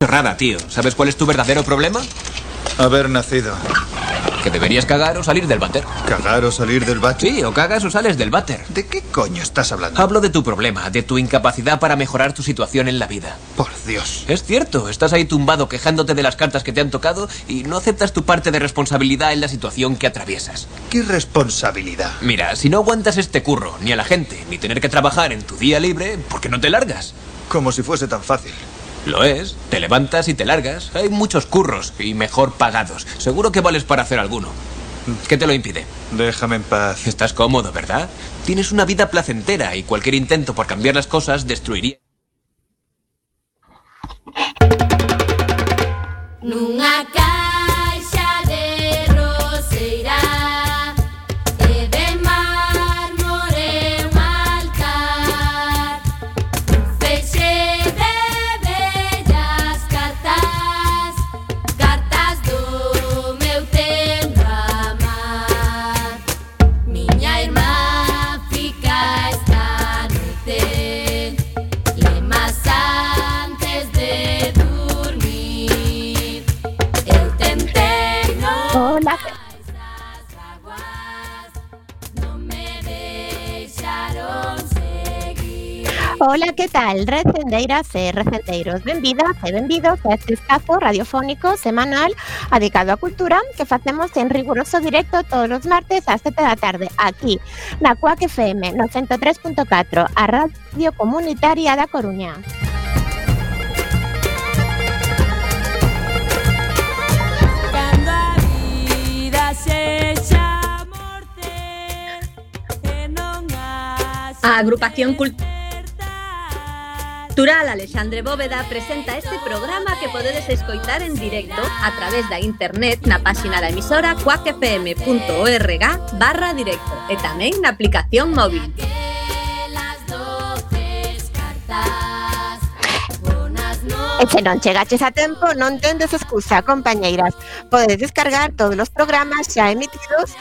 Rara, tío. ¿Sabes cuál es tu verdadero problema? Haber nacido. Que deberías cagar o salir del váter. ¿Cagar o salir del váter? Sí, o cagas o sales del váter. ¿De qué coño estás hablando? Hablo de tu problema, de tu incapacidad para mejorar tu situación en la vida. Por Dios. Es cierto, estás ahí tumbado quejándote de las cartas que te han tocado y no aceptas tu parte de responsabilidad en la situación que atraviesas. ¿Qué responsabilidad? Mira, si no aguantas este curro, ni a la gente, ni tener que trabajar en tu día libre, ¿por qué no te largas? Como si fuese tan fácil. Lo es. Te levantas y te largas. Hay muchos curros y mejor pagados. Seguro que vales para hacer alguno. ¿Qué te lo impide? Déjame en paz. Estás cómodo, ¿verdad? Tienes una vida placentera y cualquier intento por cambiar las cosas destruiría. Nunha Hola, que tal? Recendeiras e recendeiros Benvidas e benvidos a este espazo radiofónico semanal adicado á cultura que facemos en riguroso directo todos os martes ás 7 da tarde aquí na Cuac FM no 103.4 a Radio Comunitaria da Coruña. Cando a vida A agrupación cultural Cultural Alexandre Bóveda presenta este programa que podedes escoitar en directo a través da internet na páxina da emisora cuacfm.org barra directo e tamén na aplicación móvil. E se non chegaches a tempo, non tendes excusa, compañeiras. Podedes descargar todos os programas xa emitidos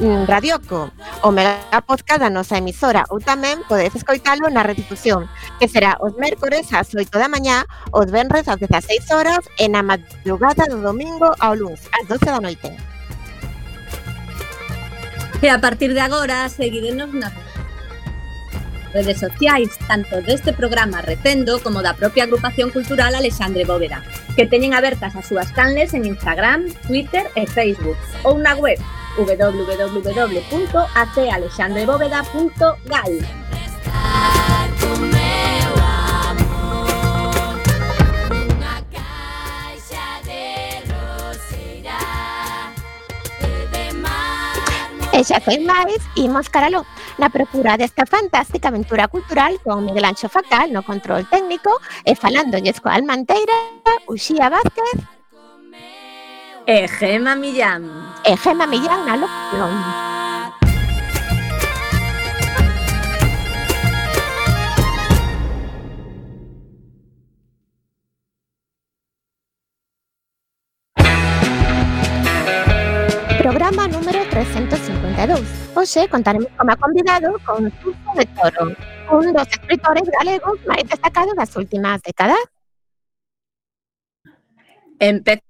Radioco o Mega Podcast da nosa emisora ou tamén podedes escoitalo na repetición, que será os mércores ás 8 da mañá, os venres ás 16 horas e na madrugada do domingo ao luns ás 12 da noite. E a partir de agora, seguirenos na redes sociais tanto deste programa Recendo como da propia agrupación cultural Alexandre Bóveda, que teñen abertas as súas canles en Instagram, Twitter e Facebook, ou na web www.acalexandrebóveda.gal. e xa sen máis, imos caraló na procura desta fantástica aventura cultural con Miguel Anxo Facal no control técnico e falándolles coa Almanteira, Uxía Vázquez e Gema Millán. E Gema Millán na locución. Hoxe contaremos como convidado con Suso de Toro, un dos escritores galegos máis destacados das últimas décadas. Empezas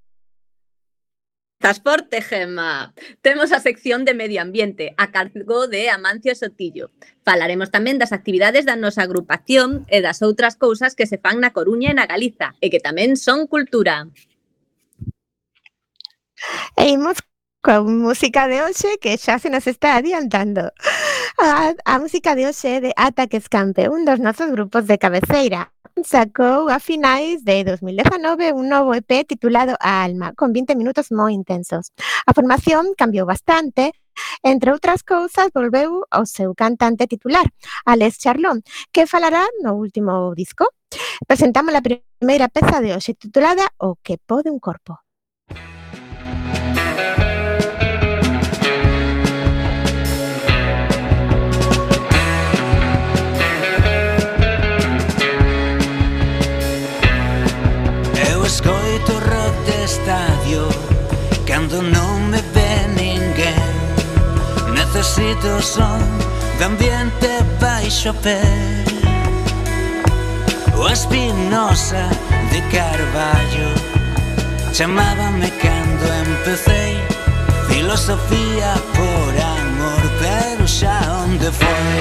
Transporte, Gema. Temos a sección de Medio Ambiente a cargo de Amancio Sotillo. Falaremos tamén das actividades da nosa agrupación e das outras cousas que se fan na Coruña e na Galiza e que tamén son cultura. E imos con música de hoxe que xa se nos está adiantando. A, a música de hoxe de Ataque Escampe, un dos nosos grupos de cabeceira, sacou a finais de 2019 un novo EP titulado A Alma, con 20 minutos moi intensos. A formación cambiou bastante, Entre outras cousas, volveu ao seu cantante titular, Alex Charlón, que falará no último disco. Presentamos a primeira peza de hoxe titulada O que pode un corpo. necesito son de ambiente baixo pé O espinosa de Carballo Chamábame cando empecéi Filosofía por amor Pero xa onde foi?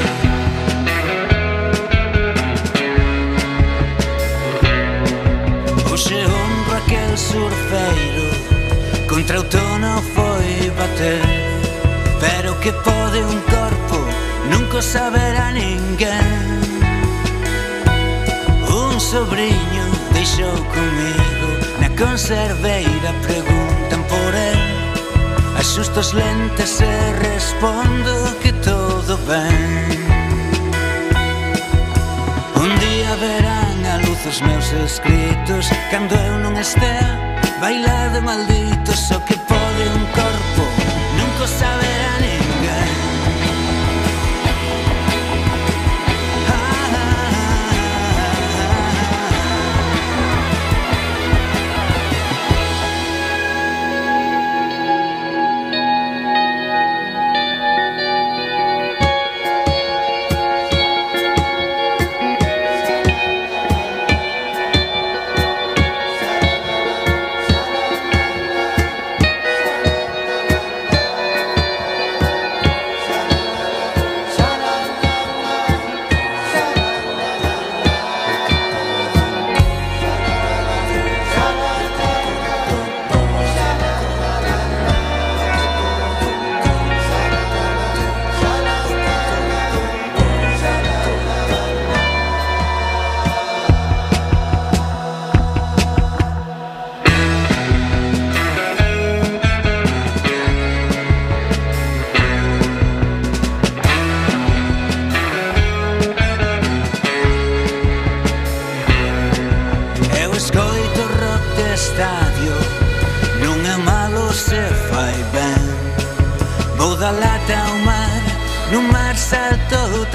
Hoxe honro aquel surfeiro Contra o que pode un corpo nunca saberá ninguén Un sobrinho deixou comigo na conserveira preguntan por el Asusto os lentes e respondo que todo ben Un día verán a luz os meus escritos Cando eu non estea bailado maldito Só que pode un corpo nunca saberá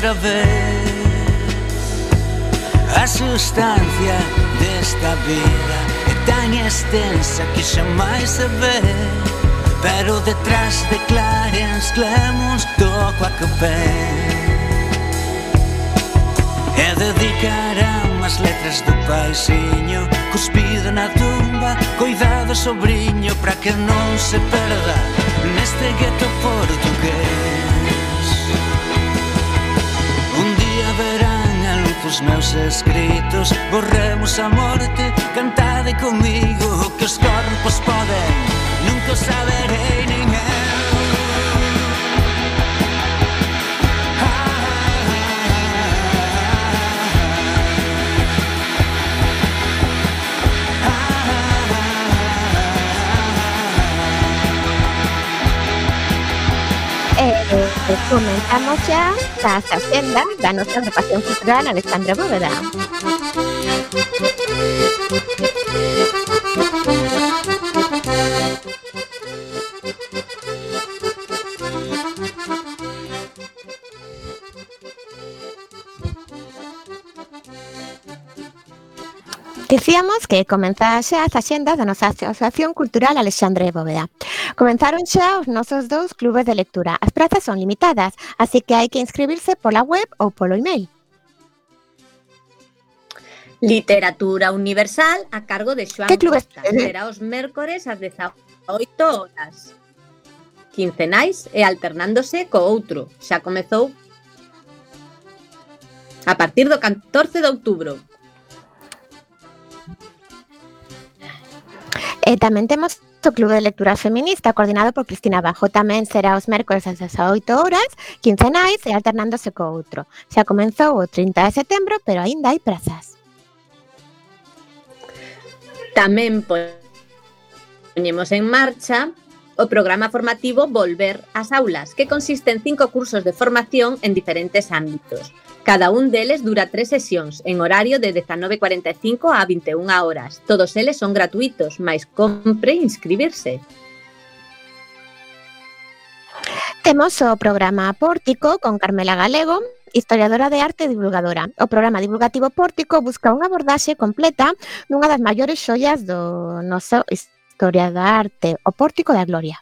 outra vez. A sustancia desta vida é tan extensa que xa máis se ve. Pero detrás de Clarence Clemons toco a café. E dedicarán as letras do paixiño Cuspido na tumba, coidado sobrinho Pra que non se perda neste gueto portugués. os meus escritos. Borremos a morte, cantade comigo O que os corpos poden. Nunca o saberei nin les comentamos ya, Casa Ofenda, la nuestra repasión cultural Alexandra Bóveda. Dicíamos que comenzase as axendas da nosa Asociación Cultural Alexandre Bóveda. Comenzaron xa os nosos dous clubes de lectura. As prazas son limitadas, así que hai que inscribirse pola web ou polo email. Literatura Universal a cargo de Xoan Que clubes? Costa. Será os mércores ás 18 horas. Quincenais e alternándose co outro. Xa comezou a partir do 14 de outubro. Eh, e tamén temos o Clube de Lectura Feminista coordinado por Cristina Bajo. Tamén será os mércores ás 18 horas, quincenais e alternándose co outro. Xa comenzou o 30 de setembro, pero aínda hai prazas. Tamén poñemos en marcha o programa formativo Volver ás Aulas, que consiste en cinco cursos de formación en diferentes ámbitos. Cada un deles dura tres sesións en horario de 19.45 a 21 horas. Todos eles son gratuitos, mais compre inscribirse. Temos o programa Pórtico con Carmela Galego, historiadora de arte e divulgadora. O programa divulgativo Pórtico busca unha abordaxe completa dunha das maiores xoias do noso historia da arte, o Pórtico da Gloria.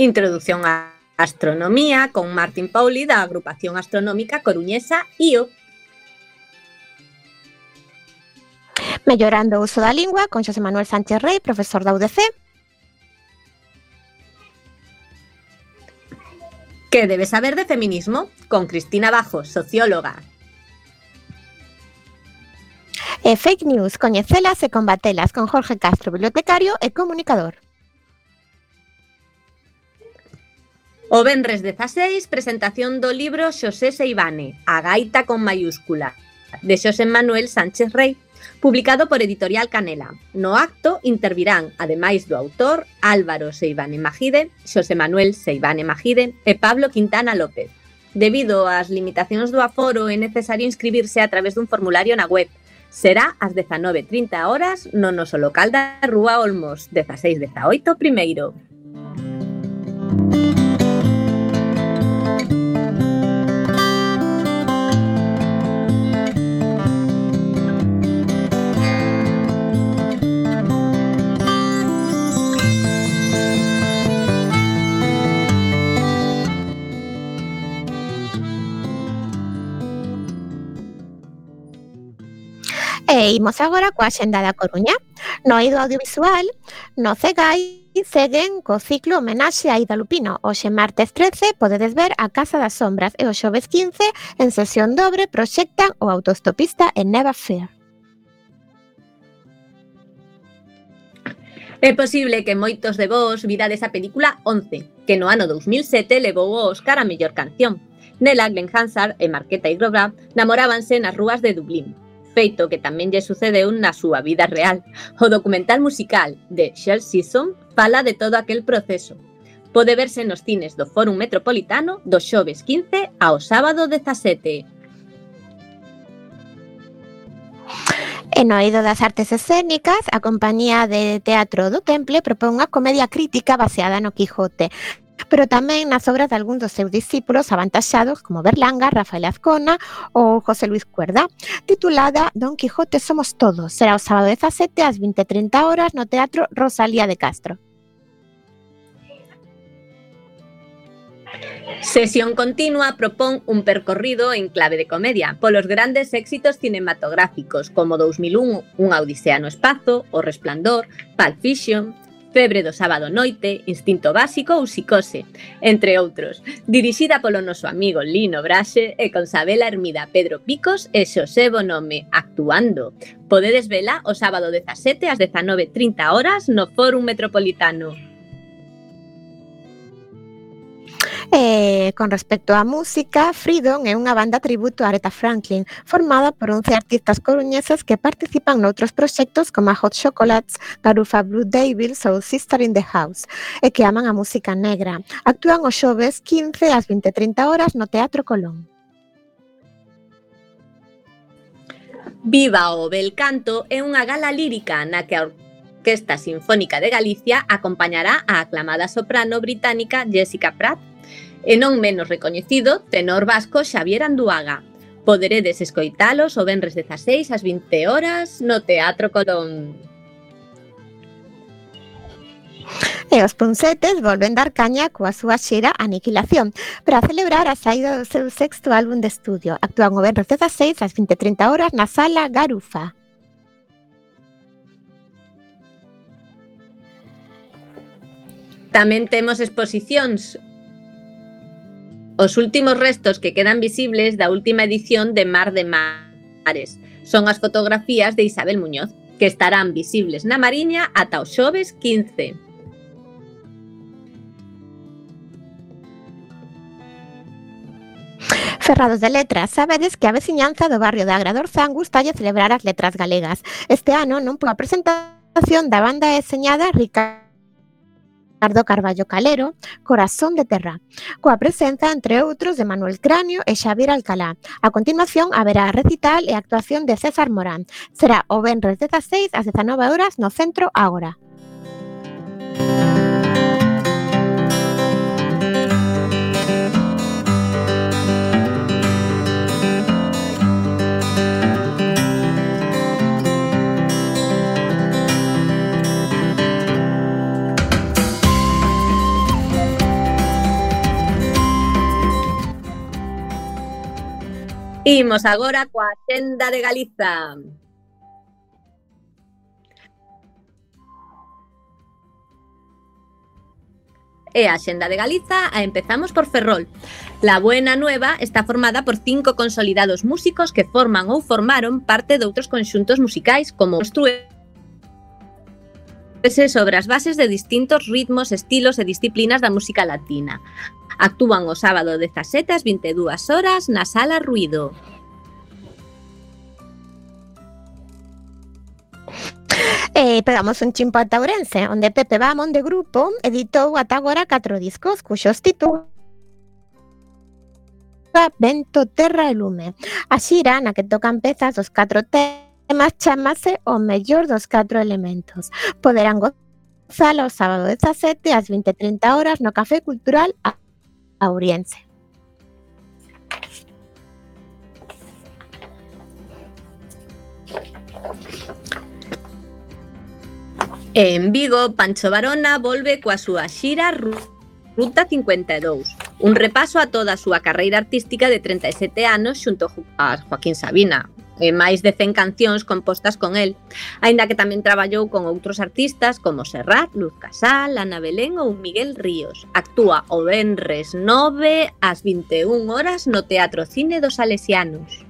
Introducción a astronomía con Martín Pauli da agrupación astronómica coruñesa IO. Mellorando o uso da lingua con Xosé Manuel Sánchez Rey, profesor da UDC. Que debes saber de feminismo? Con Cristina Bajo, socióloga. E fake news, coñecelas e combatelas con Jorge Castro, bibliotecario e comunicador. O Benres 16, presentación do libro Xosé Seibane, A gaita con mayúscula, de Xosé Manuel Sánchez Rey, publicado por Editorial Canela. No acto intervirán, ademais do autor, Álvaro Seibane Magide, Xosé Manuel Seibane Magide e Pablo Quintana López. Debido ás limitacións do aforo, é necesario inscribirse a través dun formulario na web. Será ás 19.30 horas no noso local da Rúa Olmos, 1618 primeiro. Imos agora coa xenda da Coruña. No eido audiovisual, no CEGAI, seguen co ciclo homenaxe a Ida Lupino. Oxe martes 13 podedes ver A Casa das Sombras e o xoves 15 en sesión dobre proxectan o autostopista en Neva Fair. É posible que moitos de vós vidades a película 11, que no ano 2007 levou o Oscar a mellor canción. Nela, Glenn Hansard e Marqueta Igrobra namorábanse nas rúas de Dublín, feito que tamén lle sucedeu na súa vida real. O documental musical de Shell Season fala de todo aquel proceso. Pode verse nos cines do Fórum Metropolitano do xoves 15 ao sábado 17. E no eido das artes escénicas, a compañía de teatro do Temple propón unha comedia crítica baseada no Quijote pero tamén nas obras de algún dos seus discípulos avantaxados como Berlanga, Rafael Azcona ou José Luis Cuerda, titulada Don Quijote somos todos. Será o sábado 17 ás 20:30 horas no Teatro Rosalía de Castro. Sesión Continua propón un percorrido en clave de comedia polos grandes éxitos cinematográficos como 2001, Unha odisea no espazo, O resplandor, Pulp Fiction, Febre do sábado noite, Instinto básico ou Psicose, entre outros. Dirixida polo noso amigo Lino Braxe e con Sabela Hermida, Pedro Picos e Xosé Bonome, actuando. Podedes vela o sábado 17 ás 19.30 horas no Fórum Metropolitano. Eh, con respecto á música, Freedom é unha banda tributo a Aretha Franklin, formada por 11 artistas coruñeses que participan noutros proxectos como a Hot Chocolates, Garufa Blue Devils ou Sister in the House, e que aman a música negra. Actúan os xoves 15 ás 20.30 horas no Teatro Colón. Viva o Belcanto é unha gala lírica na que a Orquesta Sinfónica de Galicia acompañará a aclamada soprano británica Jessica Pratt E non menos recoñecido, tenor vasco Xavier Anduaga. Poderedes escoitalos o venres 16 ás 20 horas no Teatro Colón. E os punsetes volven dar caña coa súa xera Aniquilación para celebrar a saída do seu sexto álbum de estudio. Actúan o venres 16 ás 20.30 horas na Sala Garufa. Tamén temos exposicións Os últimos restos que quedan visibles da última edición de Mar de Mares son as fotografías de Isabel Muñoz, que estarán visibles na Mariña ata o xoves 15. Ferrados de Letras, sabedes que a veciñanza do barrio de Agrador Zan gustalle celebrar as letras galegas. Este ano non pola presentación da banda deseñada Ricardo Ricardo Carballo Calero, Corazón de Terra, coa presenza, entre outros, de Manuel Cráneo e Xavier Alcalá. A continuación, haberá recital e actuación de César Morán. Será o Benres 16 ás 19 horas no Centro Agora. Imos agora coa Xenda de Galiza. e a Xenda de Galiza a empezamos por Ferrol. La Buena Nueva está formada por cinco consolidados músicos que forman ou formaron parte de outros conxuntos musicais como os Ostrue desenvolverse sobre as bases de distintos ritmos, estilos e disciplinas da música latina. Actúan o sábado 17 ás 22 horas na Sala Ruido. E eh, pegamos un chimpo a Taurense, onde Pepe Bamón de grupo editou ata agora catro discos cuxos títulos Vento, Terra e Lume. A xira na que tocan pezas dos catro temas Además, chamase o mellor dos catro elementos. Poderán gozalo o sábado 17 ás 20:30 horas no Café Cultural Auriense. En Vigo, Pancho Barona volve coa súa xira Ruta 52, un repaso a toda a súa carreira artística de 37 anos xunto a Joaquín Sabina, e máis de 100 cancións compostas con el, aínda que tamén traballou con outros artistas como Serrat, Luz Casal, Ana Belén ou Miguel Ríos. Actúa o Benres 9 ás 21 horas no Teatro Cine dos Salesianos.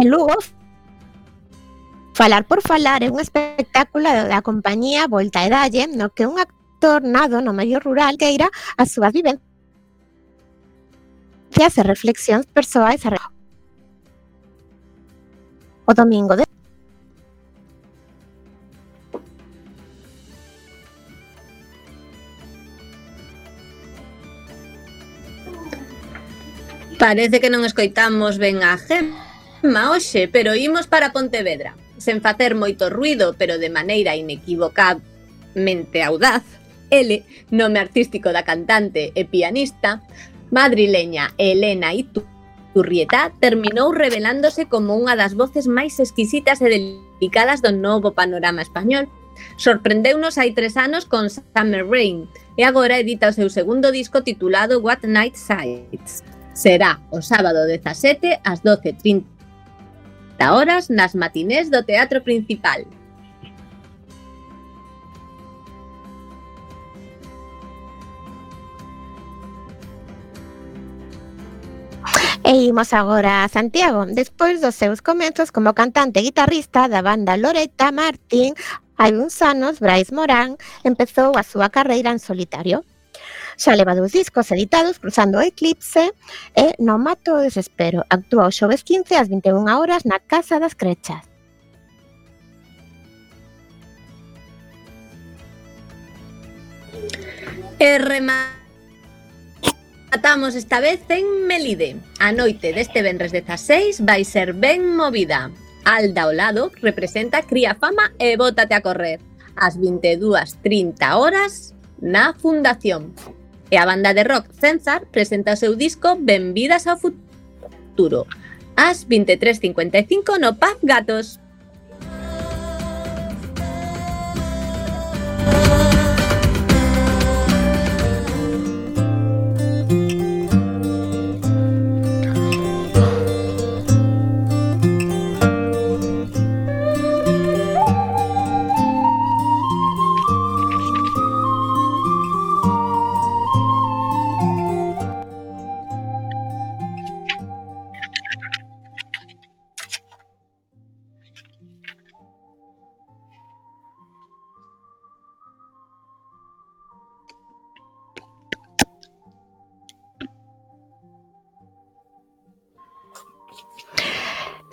En Lugo, Falar por Falar é un espectáculo da compañía Volta e Dalle no que un actor tornado no medio rural que irá as súas vivencias e reflexións persoais a... o domingo de Parece que non escoitamos ben a Gemma hoxe, pero imos para Pontevedra, sen facer moito ruido, pero de maneira inequivocablemente audaz, L, nome artístico da cantante e pianista, madrileña Elena Iturrieta, terminou revelándose como unha das voces máis exquisitas e delicadas do novo panorama español. Sorprendeunos hai tres anos con Summer Rain e agora edita o seu segundo disco titulado What Night Sights. Será o sábado 17 ás 12.30 horas nas matinés do Teatro Principal. E imos agora a Santiago, despois dos seus comenzos como cantante e guitarrista da banda Loreta Martín, hai uns anos Brais Morán empezou a súa carreira en solitario. Xa leva dous discos editados cruzando o eclipse e no mato o desespero. Actúa o xoves 15 ás 21 horas na Casa das Crechas. E remate Atamos esta vez en Melide. A noite deste venres 16 vai ser ben movida. Alda ao lado representa Cría Fama e Bótate a correr. As 22.30 horas na Fundación. E a banda de rock Censar presenta o seu disco Benvidas ao futuro. Ás 23.55 no Paz Gatos.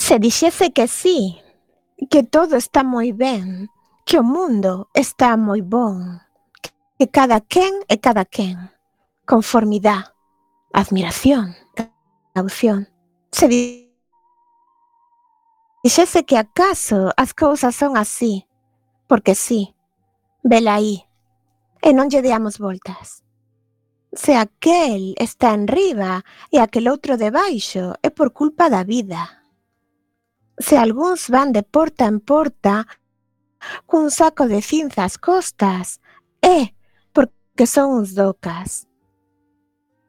se dixese que si, que todo está moi ben, que o mundo está moi bon, que cada quen e cada quen, conformidade, admiración, caución, se dixese que acaso as cousas son así, porque sí, vela aí, e non lle deamos voltas. Se aquel está en riba e aquel outro debaixo é por culpa da vida. Se algúns van de porta en porta cun saco de cinza ás costas, é porque son uns docas.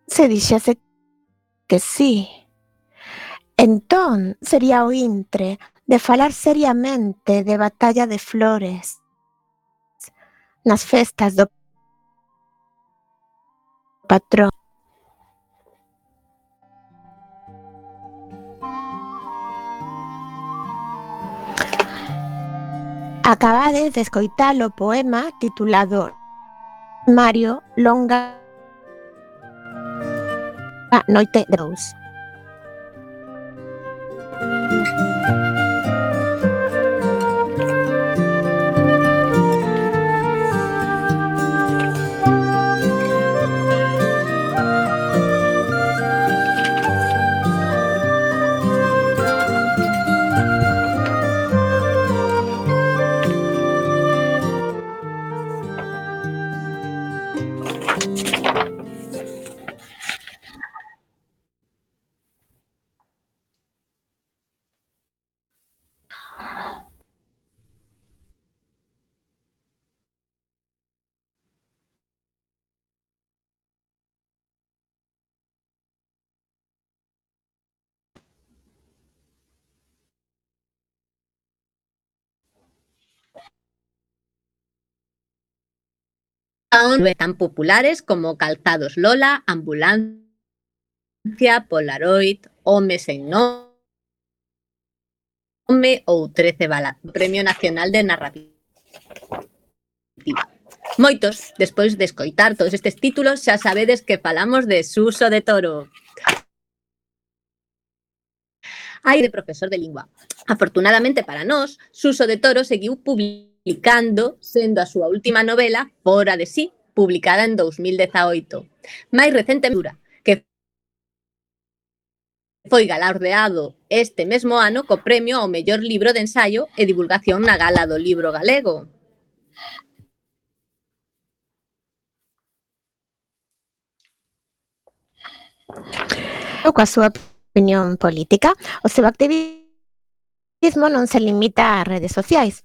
Se dixese que sí, entón sería o intre de falar seriamente de batalla de flores nas festas do patrón. Acabades de escoitar o poema titulado Mario Longa a Noite de. tan populares como Calzados Lola, Ambulancia, Polaroid, Home sen nome ou 13 balas. Premio Nacional de Narrativa. Moitos, despois de escoitar todos estes títulos, xa sabedes que falamos de Suso de Toro. Hai de profesor de lingua. Afortunadamente para nós, Suso de Toro seguiu publicando publicando sendo a súa última novela Fora de sí, publicada en 2018. Máis recente dura, que foi galardeado este mesmo ano co premio ao mellor libro de ensaio e divulgación na Gala do Libro Galego. Eu coa súa opinión política, o seu activismo non se limita ás redes sociais,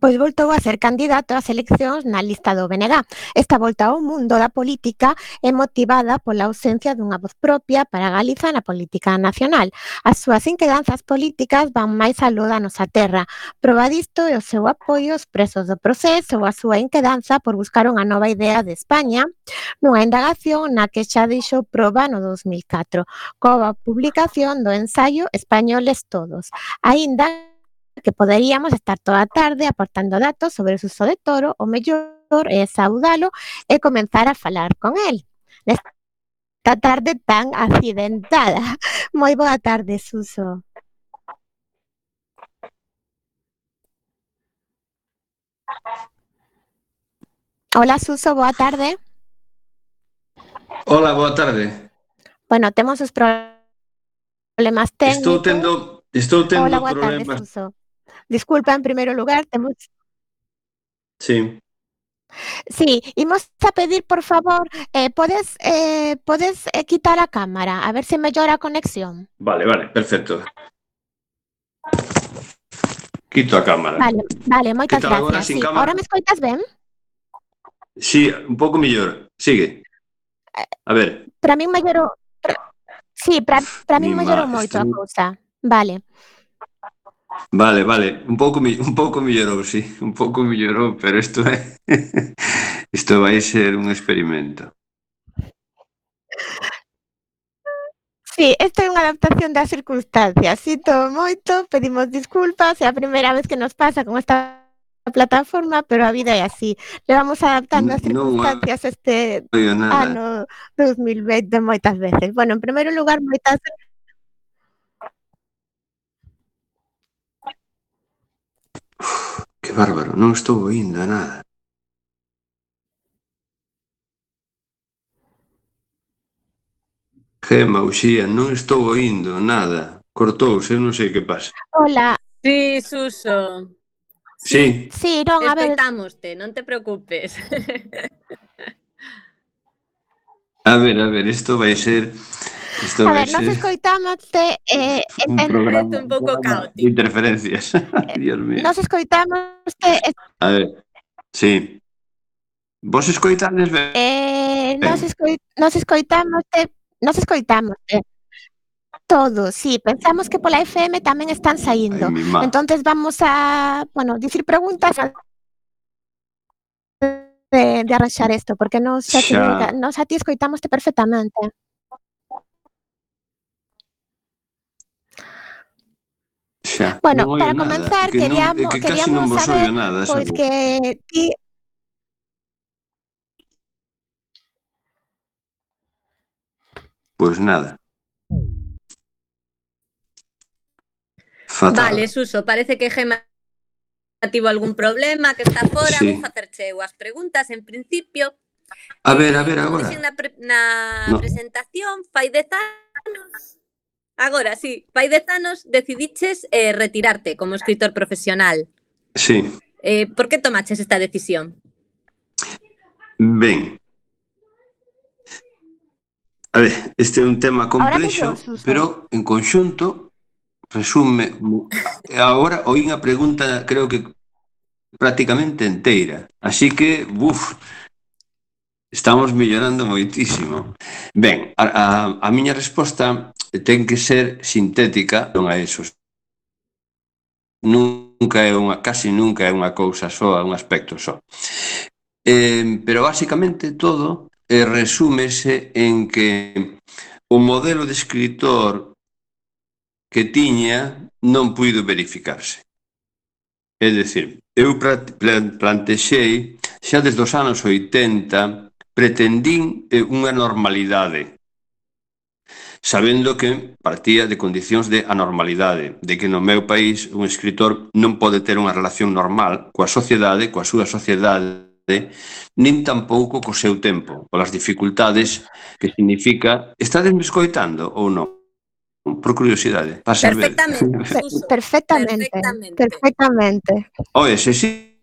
pois voltou a ser candidato ás eleccións na lista do BNG. Esta volta ao mundo da política é motivada pola ausencia dunha voz propia para Galiza na política nacional. As súas inquedanzas políticas van máis aló da nosa terra. Proba disto é o seu apoio aos presos do proceso ou a súa inquedanza por buscar unha nova idea de España nunha indagación na que xa deixou proba no 2004 coa publicación do ensaio Españoles Todos. Aínda que poderíamos estar toda tarde aportando datos sobre o uso de toro, o mellor é saudalo e comenzar a falar con el. Nesta tarde tan accidentada. Moi boa tarde, Suso. Hola, Suso, boa tarde. Hola, boa tarde. Bueno, temos os problemas técnicos. Estou tendo estou tendo Hola, boa tarde, problemas. Suso. Disculpa, en primeiro lugar, temos Sí. Sí, imos a pedir, por favor, eh, podes eh, podes eh, quitar a cámara, a ver se mellora a conexión. Vale, vale, perfecto. Quito a cámara. Vale, vale, moitas tal agora gracias. sin Sí, cámara? ahora me escoitas ben? Sí, un pouco mellor. Sigue. A ver, Para min mellorou pra- Sí, para para min Mi mellorou má, moito a estou- cousa. Vale. Vale, vale, un pouco un pouco mellorou, si, sí. un pouco mellorou, pero isto é isto vai ser un experimento. Sí, esta é unha adaptación das circunstancias. Sinto moito, pedimos disculpas, é a primeira vez que nos pasa con esta plataforma, pero a vida é así. Levamos adaptando as circunstancias no, este ano 2020 moitas veces. Bueno, en primeiro lugar, moitas Que bárbaro, non estou oindo nada. Gema, Uxía, non estou oindo nada. Cortouse, eu non sei que pasa. Hola. Sí, Suso. Sí. Sí, non, a ver. Escoitámoste, non te preocupes. a ver, a ver, isto vai ser Isto a ver, nos escoitámoste eh, un, en programa, un pouco caótico. Interferencias, eh, Dios mío. Nos escoitámoste... Eh, a ver, sí. Vos escoitades ben? Eh, nos, escoi nos escoitámoste... Nos escoitámoste todo, sí, pensamos que pola FM tamén están saindo. Entonces vamos a, bueno, dicir preguntas a de, de arranxar isto, porque nos, xa, xa... nos a ti escoitamoste perfectamente. xa. Bueno, no para nada, comenzar, que queríamos, que queríamos non saber nada, pois pues, que ti Pois pues nada. Fatal. Vale, Suso, parece que Gema tivo algún problema, que está fora, sí. vou facerche as preguntas en principio. A ver, a ver, agora. Na, pre na no. presentación, fai dez anos, Agora, sí, fai 10 anos decidiches eh, retirarte como escritor profesional. Sí. Eh, por que tomaches esta decisión? Ben. A ver, este é un tema complexo, pero en conxunto resume agora oí unha pregunta creo que prácticamente enteira. Así que, buf, estamos mellorando moitísimo. Ben, a, a, a miña resposta ten que ser sintética, non a eso. Nunca é unha, casi nunca é unha cousa só, un aspecto só. Eh, pero basicamente todo eh, resúmese en que o modelo de escritor que tiña non puido verificarse. É dicir, eu plantexei xa desde os anos 80 pretendín eh, unha normalidade sabendo que partía de condicións de anormalidade, de que no meu país un escritor non pode ter unha relación normal coa sociedade, coa súa sociedade, nin tampouco co seu tempo, polas dificultades que significa... Estades me escoitando ou non? por curiosidade, para saber. Perfectamente, perfectamente, perfectamente. perfectamente. Oye, sí, sí,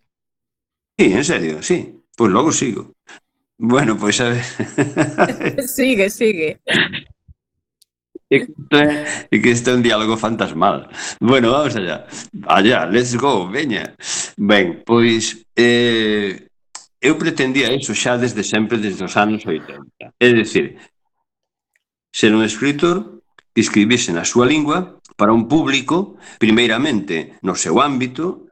sí, en serio, sí. Pois pues logo sigo. Bueno, pois pues a ver. sigue, sigue. É que este é un diálogo fantasmal. Bueno, vamos allá. Allá, let's go, veña. Ben, pois... Eh, eu pretendía iso xa desde sempre, desde os anos 80. É dicir, ser un escritor que escribise na súa lingua para un público, primeiramente no seu ámbito,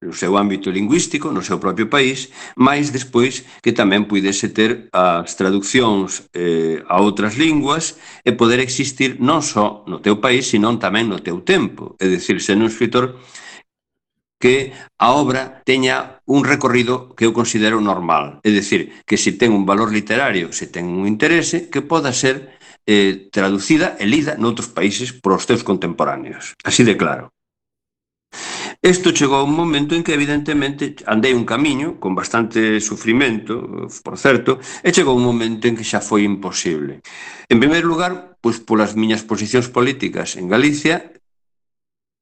no seu ámbito lingüístico, no seu propio país, máis despois que tamén puidese ter as traduccións eh, a outras linguas e poder existir non só no teu país, senón tamén no teu tempo. É dicir, ser un escritor que a obra teña un recorrido que eu considero normal. É dicir, que se ten un valor literario, se ten un interese, que poda ser eh, traducida e lida noutros países por os teus contemporáneos. Así de claro. Isto chegou a un momento en que evidentemente andei un camiño con bastante sufrimento, por certo, e chegou un momento en que xa foi imposible. En primeiro lugar, pois polas miñas posicións políticas en Galicia,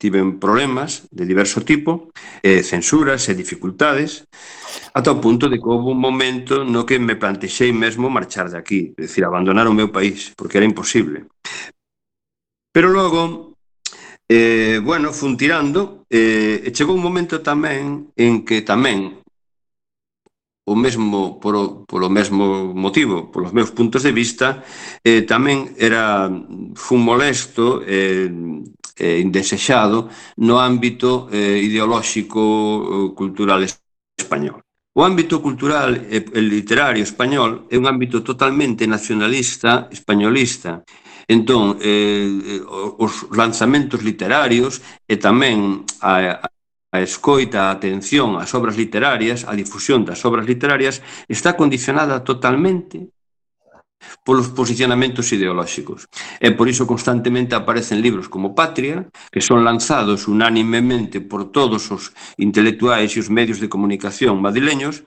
tiven problemas de diverso tipo, eh, censuras e dificultades, ata o punto de que houve un momento no que me plantexei mesmo marchar de aquí, é dicir, abandonar o meu país, porque era imposible. Pero logo, Eh, bueno, fun tirando, eh, e chegou un momento tamén en que tamén o mesmo por o, por o mesmo motivo, polos meus puntos de vista, eh, tamén era fun molesto eh, e eh, eh, indesexado no ámbito eh, ideolóxico cultural español. O ámbito cultural e literario español é un ámbito totalmente nacionalista, españolista, Entón, eh, eh, os lanzamentos literarios e tamén a, a escoita, a atención ás obras literarias, a difusión das obras literarias, está condicionada totalmente polos posicionamentos ideolóxicos. E por iso constantemente aparecen libros como Patria, que son lanzados unánimemente por todos os intelectuais e os medios de comunicación madrileños,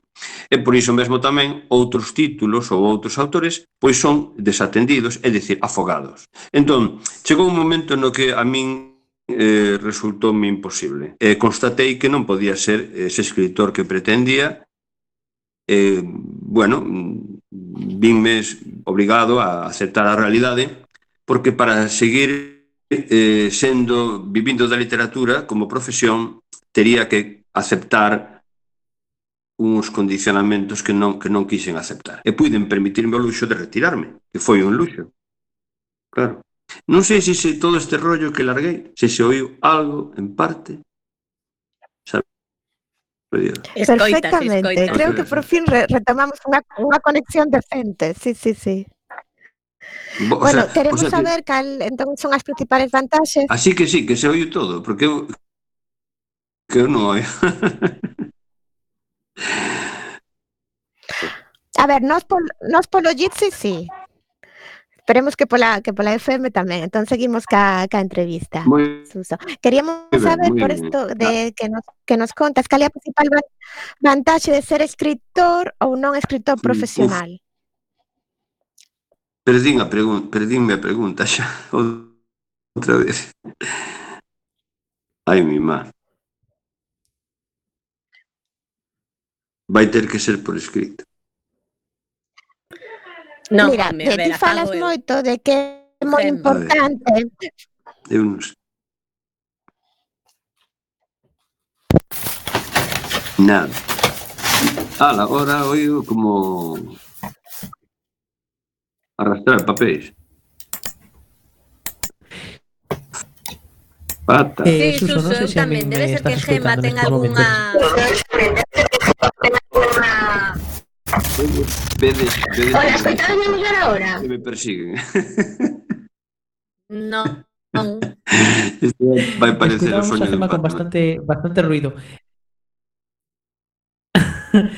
e por iso mesmo tamén outros títulos ou outros autores pois son desatendidos, é dicir, afogados. Entón, chegou un momento no que a min eh, resultou-me imposible. Eh, constatei que non podía ser ese escritor que pretendía eh, bueno, vinme obrigado a aceptar a realidade, porque para seguir eh, sendo, vivindo da literatura como profesión, tería que aceptar uns condicionamentos que non, que non quixen aceptar. E puiden permitirme o luxo de retirarme, que foi un luxo. Claro. Non sei se, se todo este rollo que larguei, se se oiu algo en parte Escoitas, Perfectamente, escoitas. creo que por fin retomamos unha, unha conexión decente, sí, sí, sí. Bo, bueno, o sea, queremos o sea, saber que... cal entón son as principales vantaxes. Así que sí, que se oiu todo, porque eu que eu non oio. A ver, nos, pol, nos polo Jitsi sí, Esperemos que pola, que pola FM tamén. Entón seguimos ca, ca entrevista, muy Suso. Queríamos saber por isto de ah. que nos, que nos contas cal é a principal vantaxe de ser escritor ou non escritor profesional? Uf. Perdín a pregunta, perdínme a pregunta xa outra vez. Ai, mi má. Vai ter que ser por escrito. Non, Mira, home, que ti falas eu. moito de que é moi Fem. importante. Eu non sei. Nada. Ala, agora oigo como arrastrar papéis. Pata. Eh, sí, Suso, Suso, no sé a tamén debe ser que Gema ten algunha... Ve de, ve de Hola, estoy tratando de ahora. Que me persiguen. No. Esto va a parecer el sueño un con bastante, bastante ruido.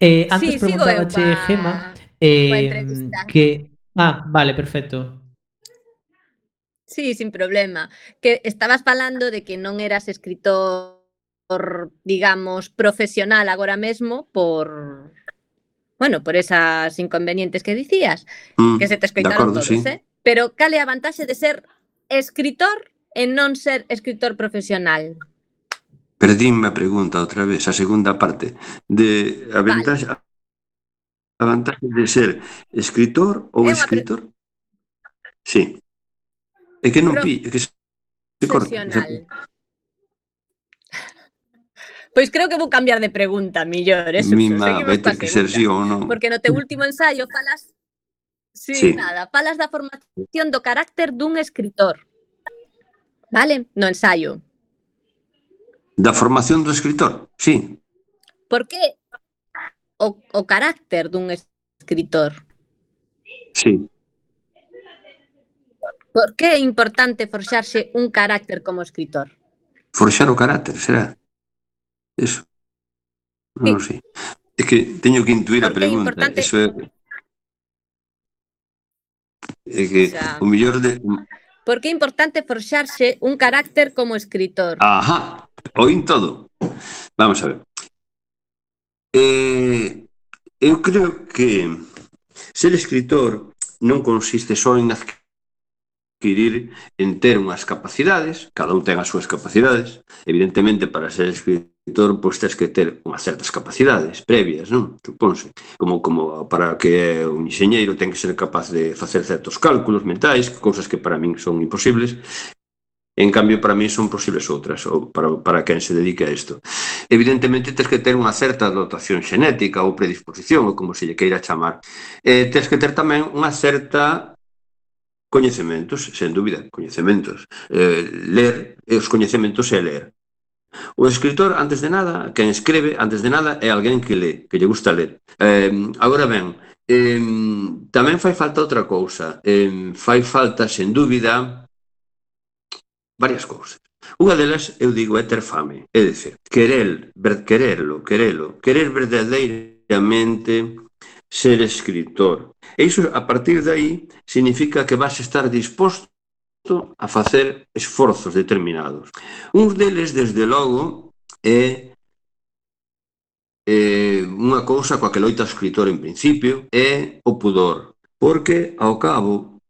Eh, antes sí, preguntaba Che Gema eh, que... Ah, vale, perfecto. Sí, sin problema. Que estabas falando de que non eras escritor, digamos, profesional agora mesmo por bueno, por esas inconvenientes que dicías, mm, que se te escoitaron acordo, todos, sí. eh? Pero cal é a vantaxe de ser escritor e non ser escritor profesional? Perdínme a pregunta outra vez, a segunda parte. De a vantaxe, vale. a vantaxe de ser escritor ou é escritor? Pre... Sí. É que non pi, é que se corta. Profesional. Pois creo que vou cambiar de pregunta, millor, ¿eh? eso. Mima, vete que Sergio, non? Porque no teu último ensaio falas Sí, sí, nada, falas da formación do carácter dun escritor. Vale? No ensaio. Da formación do escritor, sí. Por que o, o carácter dun escritor? Sí. Por que é importante forxarse un carácter como escritor? Forxar o carácter, será? Eso. Non sí. sei. É que teño que intuir Porque a pregunta. É importante... Eso é... É que o, sea, o mellor de... Por que é importante forxarse un carácter como escritor? Ajá, oín todo. Vamos a ver. Eh, eu creo que ser escritor non consiste só en adquirir en ter unhas capacidades, cada un ten as súas capacidades, evidentemente para ser escritor escritor pois tens que ter unhas certas capacidades previas, non? Suponse, como como para que un enxeñeiro ten que ser capaz de facer certos cálculos mentais, cousas que para min son imposibles. En cambio, para mí son posibles outras, ou para, para quen se dedica a isto. Evidentemente, tens que ter unha certa dotación xenética ou predisposición, ou como se lle queira chamar. Eh, tens que ter tamén unha certa coñecementos, sen dúbida, coñecementos. Eh, ler, os coñecementos é ler O escritor, antes de nada, quen escribe, antes de nada, é alguén que lê, que lle gusta ler. Eh, agora ben, eh, tamén fai falta outra cousa. Eh, fai falta, sen dúbida, varias cousas. Unha delas, eu digo, é ter fame. É dicir, querer, ver, quererlo, querelo, querer verdadeiramente ser escritor. E iso, a partir de aí, significa que vas estar disposto a facer esforzos determinados. Uns deles, desde logo, é eh, unha cousa coa que loita o escritor en principio, é o pudor. Porque, ao cabo,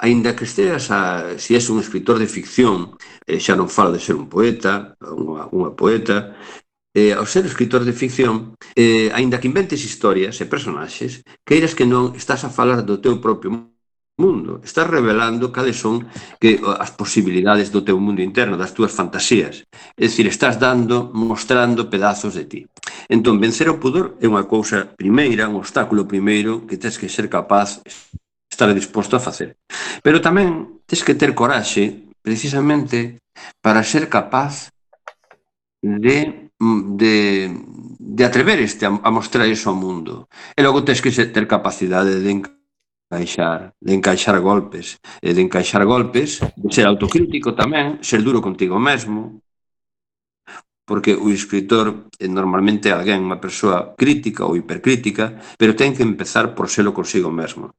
aínda que esteas a, se és un escritor de ficción, eh, xa non falo de ser un poeta, unha, unha poeta, eh, ao ser escritor de ficción, eh, aínda que inventes historias e personaxes, queiras que non estás a falar do teu propio mundo. Estás revelando cales son que as posibilidades do teu mundo interno, das túas fantasías. É dicir, estás dando, mostrando pedazos de ti. Entón, vencer o pudor é unha cousa primeira, un obstáculo primeiro que tens que ser capaz estar disposto a facer. Pero tamén tens que ter coraxe precisamente para ser capaz de mm, de, de atrever este a, a mostrar iso ao mundo. E logo tens que ser, ter capacidade de encaixar, de encaixar golpes, e de encaixar golpes, de ser autocrítico tamén, ser duro contigo mesmo, porque o escritor é normalmente alguén, unha persoa crítica ou hipercrítica, pero ten que empezar por selo consigo mesmo.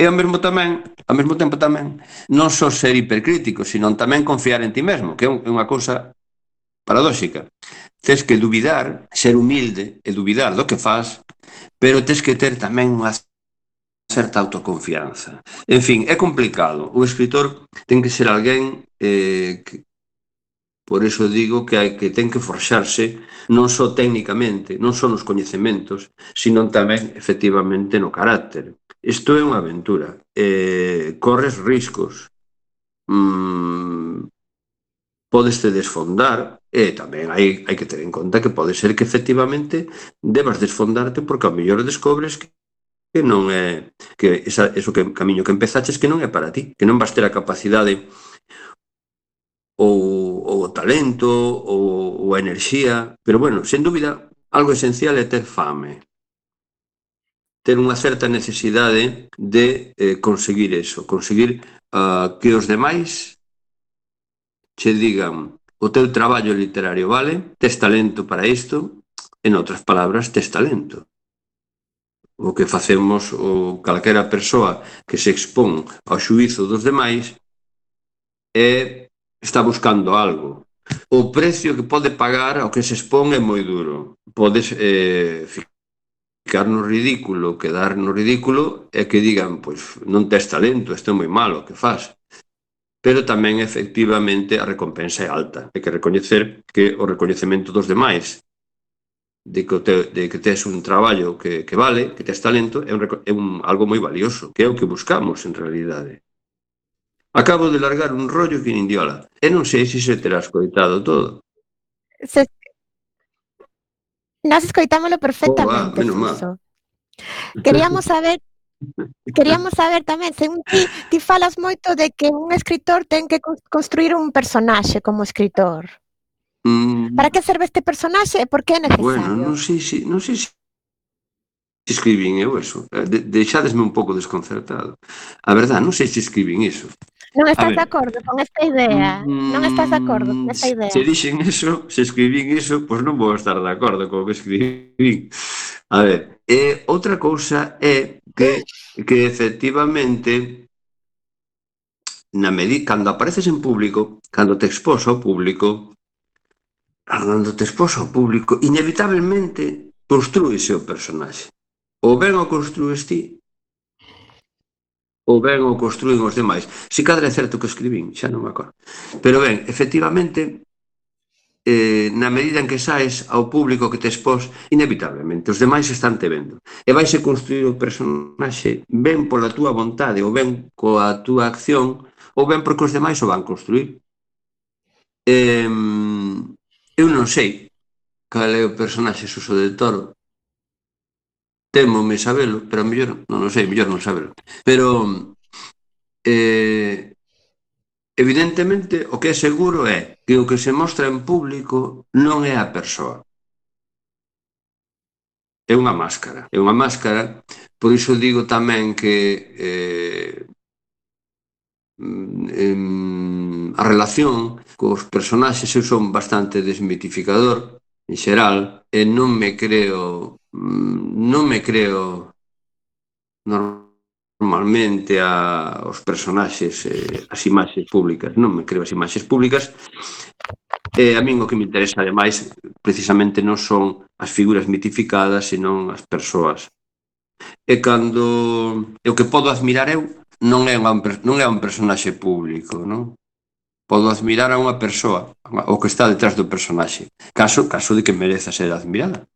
E ao mesmo tamén, ao mesmo tempo tamén, non só ser hipercrítico, sino tamén confiar en ti mesmo, que é unha cousa paradóxica. Tes que duvidar, ser humilde e duvidar do que faz, pero tes que ter tamén unha certa autoconfianza. En fin, é complicado. O escritor ten que ser alguén eh, que, Por iso digo que hai que ten que forxarse non só técnicamente, non só nos coñecementos, sino tamén efectivamente no carácter. Isto é unha aventura. Eh, corres riscos. Mm, podeste desfondar e tamén hai, hai que ter en conta que pode ser que efectivamente debas desfondarte porque ao mellor descobres que que non é que esa, eso que camiño que empezaches que non é para ti, que non vas ter a capacidade ou, ou o talento ou, ou a enerxía, pero bueno, sen dúbida, algo esencial é ter fame, ter unha certa necesidade de eh, conseguir eso, conseguir uh, que os demais che digan o teu traballo literario vale, tes talento para isto, en outras palabras, tes talento o que facemos o calquera persoa que se expón ao xuízo dos demais é está buscando algo. O precio que pode pagar ao que se expón é moi duro. Podes eh, ficar no ridículo, quedar no ridículo e que digan, pois non tes talento, isto é moi malo que faz. Pero tamén efectivamente a recompensa é alta. Hai que recoñecer que o recoñecemento dos demais de que, te, de que tes un traballo que, que vale, que tes talento, é, un, é un, algo moi valioso, que é o que buscamos en realidade. Acabo de largar un rollo que nin diola, e non sei se se terá escoitado todo. Se... Nós escoitámoslo perfectamente, oh, ah, menos mal. Queríamos saber Queríamos saber tamén, según ti, ti falas moito de que un escritor ten que construir un personaxe como escritor. Mm. Para que serve este personaxe e por que é necesario? Bueno, non sei se, non sei se escribín eu eso. Eh, de, deixadesme un pouco desconcertado. A verdade, non sei se escribín iso. Non estás ver, de acordo con esta idea? Mm, non estás de acordo con esta idea? Se dixen eso, se escribín eso, pois non vou estar de acordo con o que escribín. A ver, e outra cousa é que, que efectivamente na medida cando apareces en público, cando te expós ao público, Arnándote expós ao público, inevitablemente construíse o personaxe. Ou ben o construís ti, ou ben o construín os demais. Si cadra é certo que escribín, xa non me acordo. Pero ben, efectivamente, eh, na medida en que saes ao público que te expós, inevitablemente, os demais están te vendo. E vaise construir o personaxe ben pola túa vontade, ou ben coa túa acción, ou ben porque os demais o van construir. Eh, Eu non sei cal é o personaxe Suso de Toro. Temo me sabelo, pero a mellor non o sei, mellor non sabelo. Pero eh, evidentemente o que é seguro é que o que se mostra en público non é a persoa. É unha máscara, é unha máscara, por iso digo tamén que eh, em, a relación cos personaxes eu son bastante desmitificador en xeral e non me creo mm, non me creo normalmente a, os personaxes eh, as imaxes públicas non me creo as imaxes públicas e a min o que me interesa ademais precisamente non son as figuras mitificadas senón as persoas e cando e o que podo admirar eu non é un, non é un personaxe público non? Podo admirar a unha persoa, o que está detrás do personaxe, caso caso de que mereza ser admirada.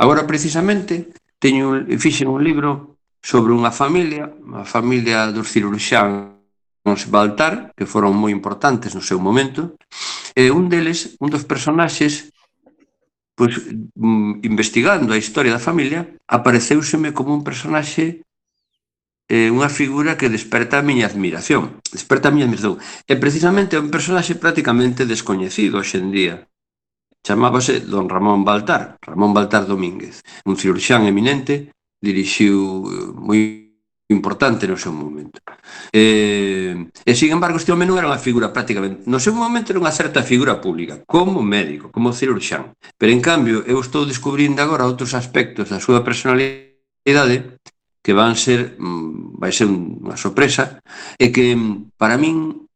Agora, precisamente, teño un, fixen un libro sobre unha familia, a familia dos cirurxáns Baltar, que foron moi importantes no seu momento, e un deles, un dos personaxes, pois, mm, investigando a historia da familia, apareceuseme como un personaxe é unha figura que desperta a miña admiración. Desperta a miña admiración. E precisamente é un personaxe prácticamente descoñecido hoxendía. Chamábase Don Ramón Baltar, Ramón Baltar Domínguez, un cirurxán eminente, dirixiu eh, moi importante no seu momento. Eh, e, sin embargo, este home non era unha figura prácticamente... No seu momento era unha certa figura pública, como médico, como cirurxán. Pero, en cambio, eu estou descubrindo agora outros aspectos da súa personalidade que van ser mm, vai ser unha sorpresa e que mm, para min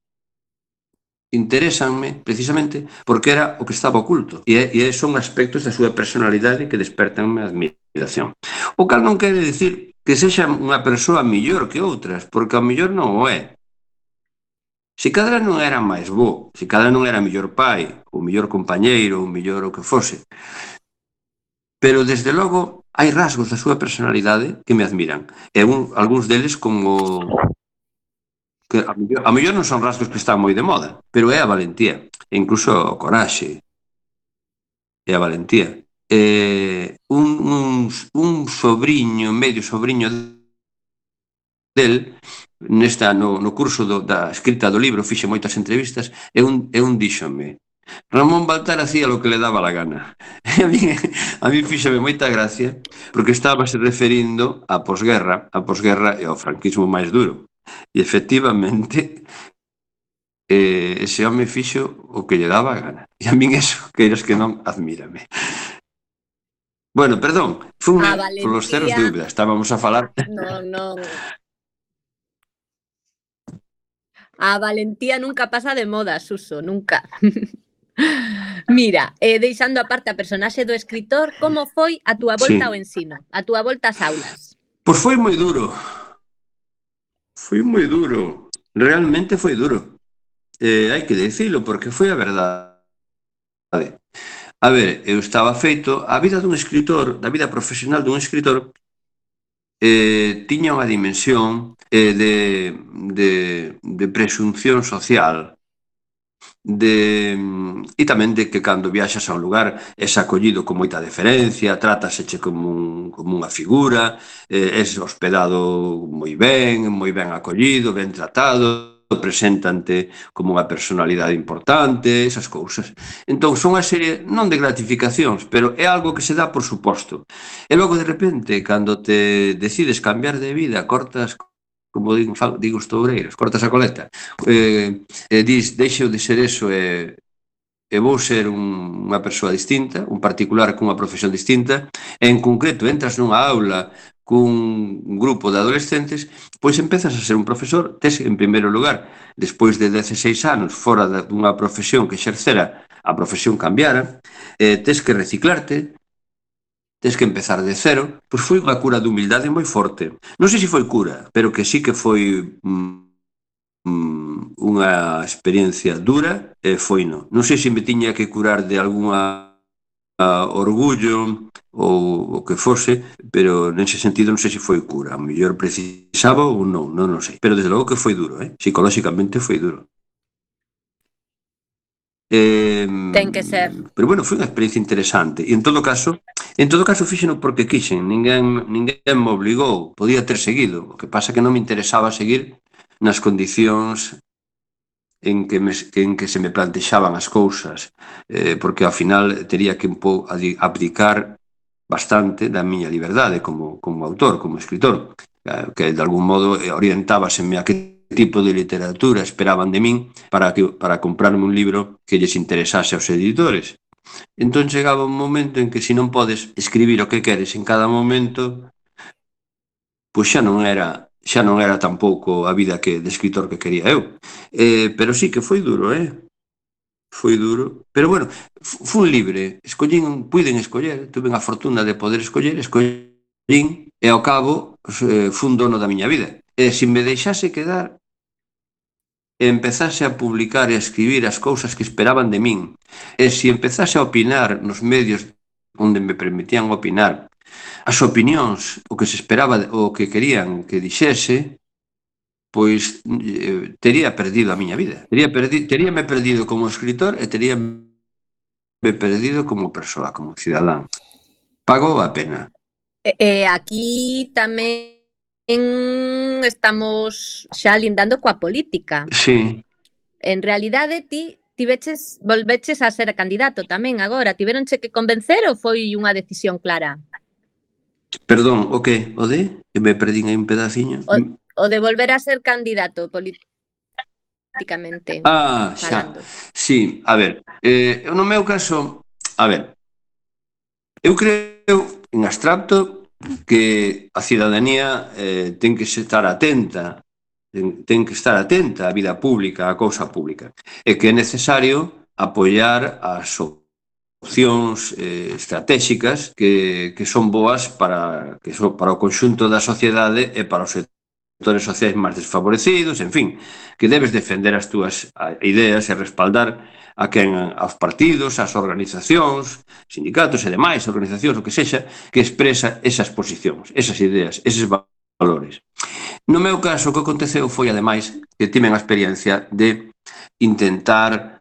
interesanme precisamente porque era o que estaba oculto e, e son aspectos da súa personalidade que despertanme admiración. O cal non quere decir que sexa unha persoa mellor que outras, porque a mellor non o é. Se cada non era máis bo, se cada non era mellor pai, ou mellor compañeiro, ou mellor o que fose, pero desde logo hai rasgos da súa personalidade que me admiran. E un, algúns deles como que a mellor, a mellor non son rasgos que están moi de moda, pero é a valentía, e incluso o coraxe, é a valentía. Eh, un, un, un sobrinho, medio sobrinho del, nesta, no, no curso do, da escrita do libro, fixe moitas entrevistas, e un, e un díxome, Ramón Baltar hacía lo que le daba la gana. E a mí, a mí fíxame moita gracia porque estaba se referindo a posguerra, a posguerra e ao franquismo máis duro. E efectivamente eh, ese home fixo o que lle daba a gana. E a min eso, queiras que non, admírame. Bueno, perdón, fun a polos ceros de dúbida, estábamos a falar... No, no. A valentía nunca pasa de moda, Suso, nunca. Mira, eh, deixando aparte a personaxe do escritor, como foi a túa volta sí. ao ensino, a túa volta ás aulas? Pois foi moi duro. Foi moi duro. Realmente foi duro. Eh, hai que dicilo, porque foi a verdade. A ver, a ver, eu estaba feito, a vida dun escritor, da vida profesional dun escritor, eh, tiña unha dimensión eh, de, de, de presunción social de e tamén de que cando viaxas a un lugar es acollido con moita deferencia, trátaseche como, un, como unha figura, eh, es hospedado moi ben, moi ben acollido, ben tratado, preséntante como unha personalidade importante, esas cousas. Entón, son unha serie, non de gratificacións, pero é algo que se dá por suposto. E logo, de repente, cando te decides cambiar de vida, cortas como digo, falo, digo os toureiros, cortas a coleta, eh, eh, dis, deixo de ser eso e, eh, e eh, vou ser un, unha persoa distinta, un particular cunha profesión distinta, e en concreto entras nunha aula cun grupo de adolescentes, pois empezas a ser un profesor, tes en primeiro lugar, despois de 16 anos fora dunha profesión que xercera, a profesión cambiara, eh, tes que reciclarte, tes que empezar de cero, pois foi unha cura de humildade moi forte. Non sei se foi cura, pero que sí que foi mm, mm, unha experiencia dura, e foi no. Non sei se me tiña que curar de algunha a, orgullo ou o que fose, pero nese sentido non sei se foi cura. A mellor precisaba ou non, non, non sei. Pero desde logo que foi duro, eh? psicolóxicamente foi duro. Eh, Ten que ser. Pero bueno, foi unha experiencia interesante. E en todo caso, en todo caso fíxeno porque quixen, ninguén, ninguén me obligou, podía ter seguido. O que pasa que non me interesaba seguir nas condicións en que, me, en que se me plantexaban as cousas, eh, porque ao final tería que un pouco abdicar bastante da miña liberdade como, como autor, como escritor, eh, que de algún modo orientábaseme a que tipo de literatura esperaban de min para, que, para comprarme un libro que lles interesase aos editores. Entón chegaba un momento en que se non podes escribir o que queres en cada momento, pois xa non era xa non era tampouco a vida que de escritor que quería eu. Eh, pero sí que foi duro, eh? Foi duro, pero bueno, fun libre, escollín, puiden escoller, tuve a fortuna de poder escoller, escollín e ao cabo eh, fun dono da miña vida. E se me deixase quedar, empezase a publicar e a escribir as cousas que esperaban de min, e se empezase a opinar nos medios onde me permitían opinar, as opinións, o que se esperaba, o que querían que dixese, pois eh, tería perdido a miña vida. Tería perdi, teríame perdido como escritor e teríame perdido como persoa, como cidadán. Pagou a pena. E, e aquí tamén estamos xa lindando coa política. Sí. En realidade, ti tiveches, volveches a ser candidato tamén agora. Tiveronche que convencer ou foi unha decisión clara? Perdón, o que? O de? Que me perdín aí un pedaciño. O, o de volver a ser candidato políticamente. Ah, xa. Falando. Sí, a ver. Eh, no meu caso, a ver. Eu creo, en abstracto, que a cidadanía eh, ten que estar atenta ten, ten que estar atenta á vida pública, á cousa pública, e que é necesario apoiar as opcións eh, estratégicas que, que son boas para, que son para o conxunto da sociedade e para os sectores sociais máis desfavorecidos, en fin, que debes defender as túas ideas e respaldar a quen aos partidos, ás organizacións, sindicatos e demais organizacións, o que sexa, que expresa esas posicións, esas ideas, eses valores. No meu caso, o que aconteceu foi, ademais, que tiven a experiencia de intentar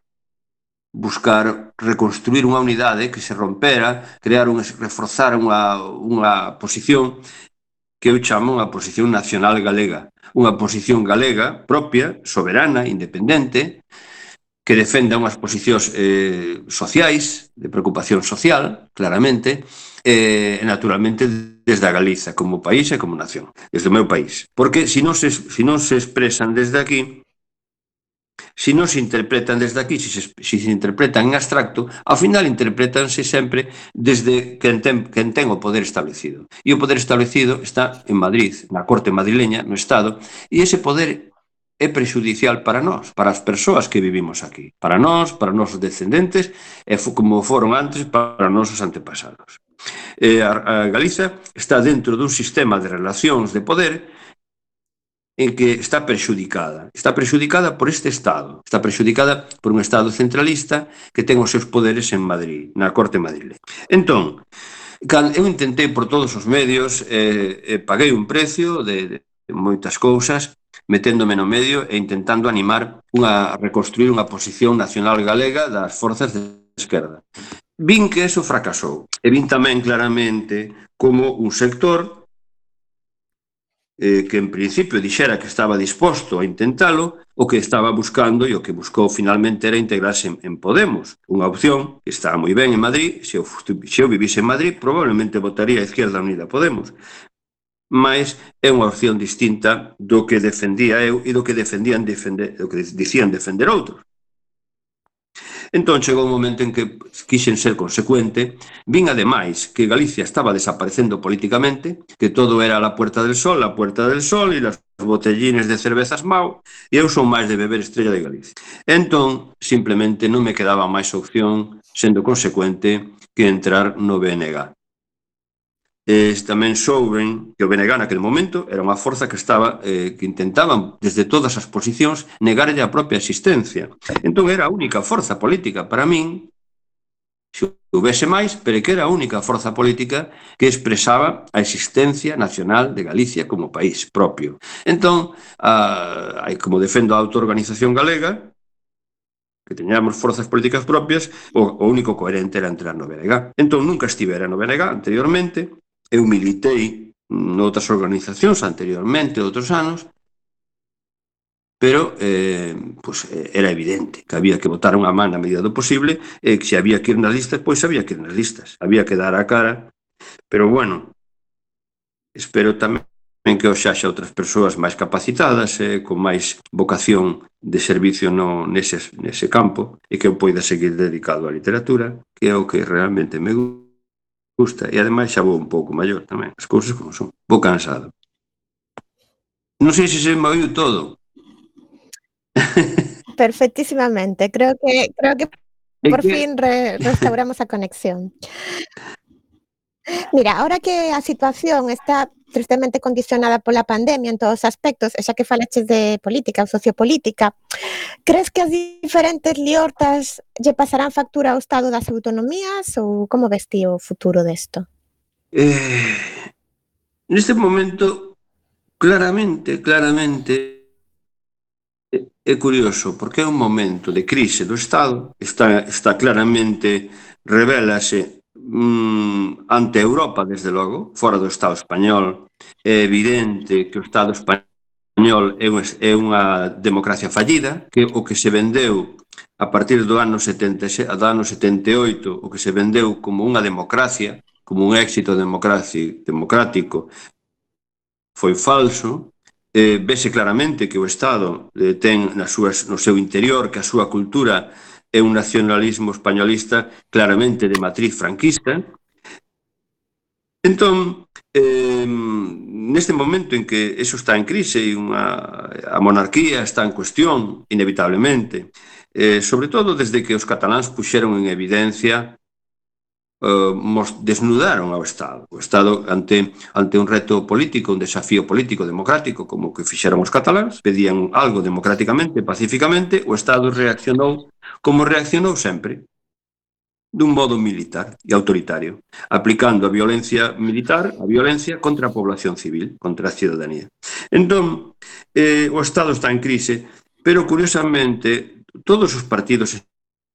buscar reconstruir unha unidade que se rompera, crear un, reforzar unha, unha posición que eu chamo unha posición nacional galega, unha posición galega propia, soberana, independente, que defenda unhas posicións eh, sociais, de preocupación social, claramente, eh, naturalmente desde a Galiza, como país e como nación, desde o meu país. Porque se non se, se, non se expresan desde aquí, se non se interpretan desde aquí, se, se, se interpretan en abstracto, ao final interpretanse sempre desde quen ten, quen ten o poder establecido. E o poder establecido está en Madrid, na corte madrileña, no Estado, e ese poder é prexudicial para nós, para as persoas que vivimos aquí, para nós, para os nosos descendentes e como foron antes para os nosos antepasados. E a, a Galiza está dentro dun sistema de relacións de poder en que está perxudicada. Está perxudicada por este Estado. Está perxudicada por un Estado centralista que ten os seus poderes en Madrid, na Corte Madrileña. Entón, eu intentei por todos os medios, eh, eh, paguei un precio de, de moitas cousas, meténdome no medio e intentando animar unha, reconstruir unha posición nacional galega das forzas de esquerda. Vin que eso fracasou e vin tamén claramente como un sector eh, que en principio dixera que estaba disposto a intentalo, o que estaba buscando e o que buscou finalmente era integrarse en, en Podemos. Unha opción que estaba moi ben en Madrid, se eu, se eu vivise en Madrid probablemente votaría a Izquierda Unida Podemos, mas é unha opción distinta do que defendía eu e do que defendían defender, do que dicían defender outros. Entón chegou un momento en que quixen ser consecuente, vin ademais que Galicia estaba desaparecendo políticamente, que todo era la Puerta del Sol, la Puerta del Sol e las botellines de cervezas mau, e eu son máis de beber estrella de Galicia. Entón, simplemente non me quedaba máis opción, sendo consecuente, que entrar no BNG eh, tamén souben que o BNG naquele momento era unha forza que estaba eh, que intentaban desde todas as posicións negarlle a propia existencia. Entón era a única forza política para min se houvese máis, pero que era a única forza política que expresaba a existencia nacional de Galicia como país propio. Entón, a, a, como defendo a autoorganización galega, que teñamos forzas políticas propias, o, o único coherente era entrar no BNG. Entón, nunca estivera no BNG anteriormente, eu militei noutras organizacións anteriormente, outros anos, pero eh, pues, era evidente que había que votar unha man na medida do posible e que se había que ir nas listas, pois había que ir nas listas, había que dar a cara. Pero bueno, espero tamén que os xaxa outras persoas máis capacitadas e eh, con máis vocación de servicio no, nese, nese campo e que eu poida seguir dedicado á literatura, que é o que realmente me gusta gusta e ademais xa vou un pouco maior tamén, as cousas como son. Vou cansado. Non sei se se me oiu todo. Perfectísimamente, creo que creo que por que... fin re, restauramos a conexión. Mira, ahora que a situación está tristemente condicionada pola pandemia en todos os aspectos, e xa que falaches de política ou sociopolítica, crees que as diferentes liortas? Lle pasarán factura ao Estado das autonomías ou como ves ti o futuro desto? Eh, neste momento, claramente, claramente, eh, é curioso, porque é un momento de crise do Estado, está, está claramente, revelase mm, ante Europa, desde logo, fora do Estado español, é evidente que o Estado español é, un, é unha democracia fallida, que o que se vendeu a partir do ano 70, do ano 78, o que se vendeu como unha democracia, como un éxito democrático, foi falso, eh, vese claramente que o Estado eh, ten nas súas, no seu interior que a súa cultura é un nacionalismo españolista claramente de matriz franquista. Entón, eh, neste momento en que eso está en crise e unha, a monarquía está en cuestión, inevitablemente, eh, sobre todo desde que os cataláns puxeron en evidencia Eh, mos desnudaron ao Estado. O Estado ante ante un reto político, un desafío político democrático como que fixeron os cataláns, pedían algo democráticamente, pacíficamente, o Estado reaccionou como reaccionou sempre, dun modo militar e autoritario, aplicando a violencia militar, a violencia contra a población civil, contra a ciudadanía. Entón, eh, o Estado está en crise, pero curiosamente todos os partidos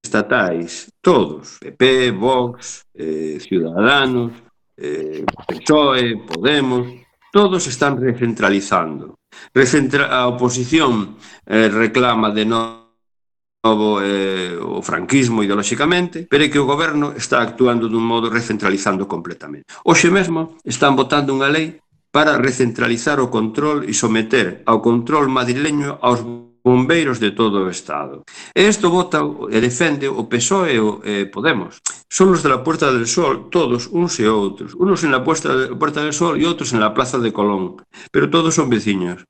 estatais, todos, PP, Vox, eh, Ciudadanos, eh, PSOE, Podemos, todos están recentralizando. Recentra a oposición eh, reclama de novo eh, o franquismo ideolóxicamente, pero é que o goberno está actuando dun modo recentralizando completamente. Hoxe mesmo están votando unha lei para recentralizar o control e someter ao control madrileño aos bombeiros de todo o Estado. E isto vota e defende o PSOE e o eh, Podemos. Son os de la Puerta del Sol, todos, uns e outros. Unos en la Puerta, Puerta del Sol e outros en la Plaza de Colón. Pero todos son veciños.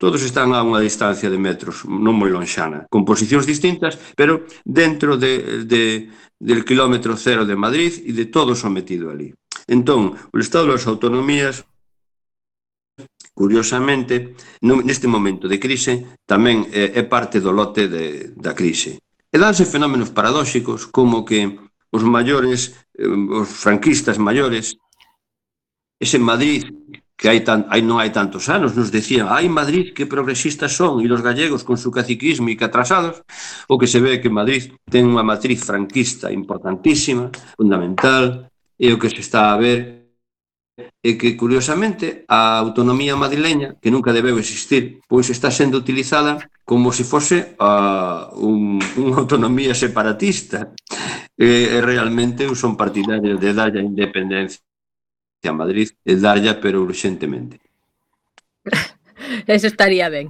Todos están a unha distancia de metros, non moi lonxana, con posicións distintas, pero dentro de, de, del kilómetro cero de Madrid e de todo sometido ali. Entón, o Estado das Autonomías Curiosamente, neste momento de crise tamén eh, é parte do lote de, da crise. E danse fenómenos paradóxicos como que os maiores, eh, os franquistas maiores, ese Madrid que hai tan, hai, non hai tantos anos, nos decían, hai Madrid que progresistas son, e os gallegos con su caciquismo e que atrasados, o que se ve que Madrid ten unha matriz franquista importantísima, fundamental, e o que se está a ver é que, curiosamente, a autonomía madrileña, que nunca debeu existir, pois está sendo utilizada como se fose a un, unha autonomía separatista. E, e realmente eu son partidario de darlle a independencia a Madrid e darlla, pero urgentemente. Eso estaría ben.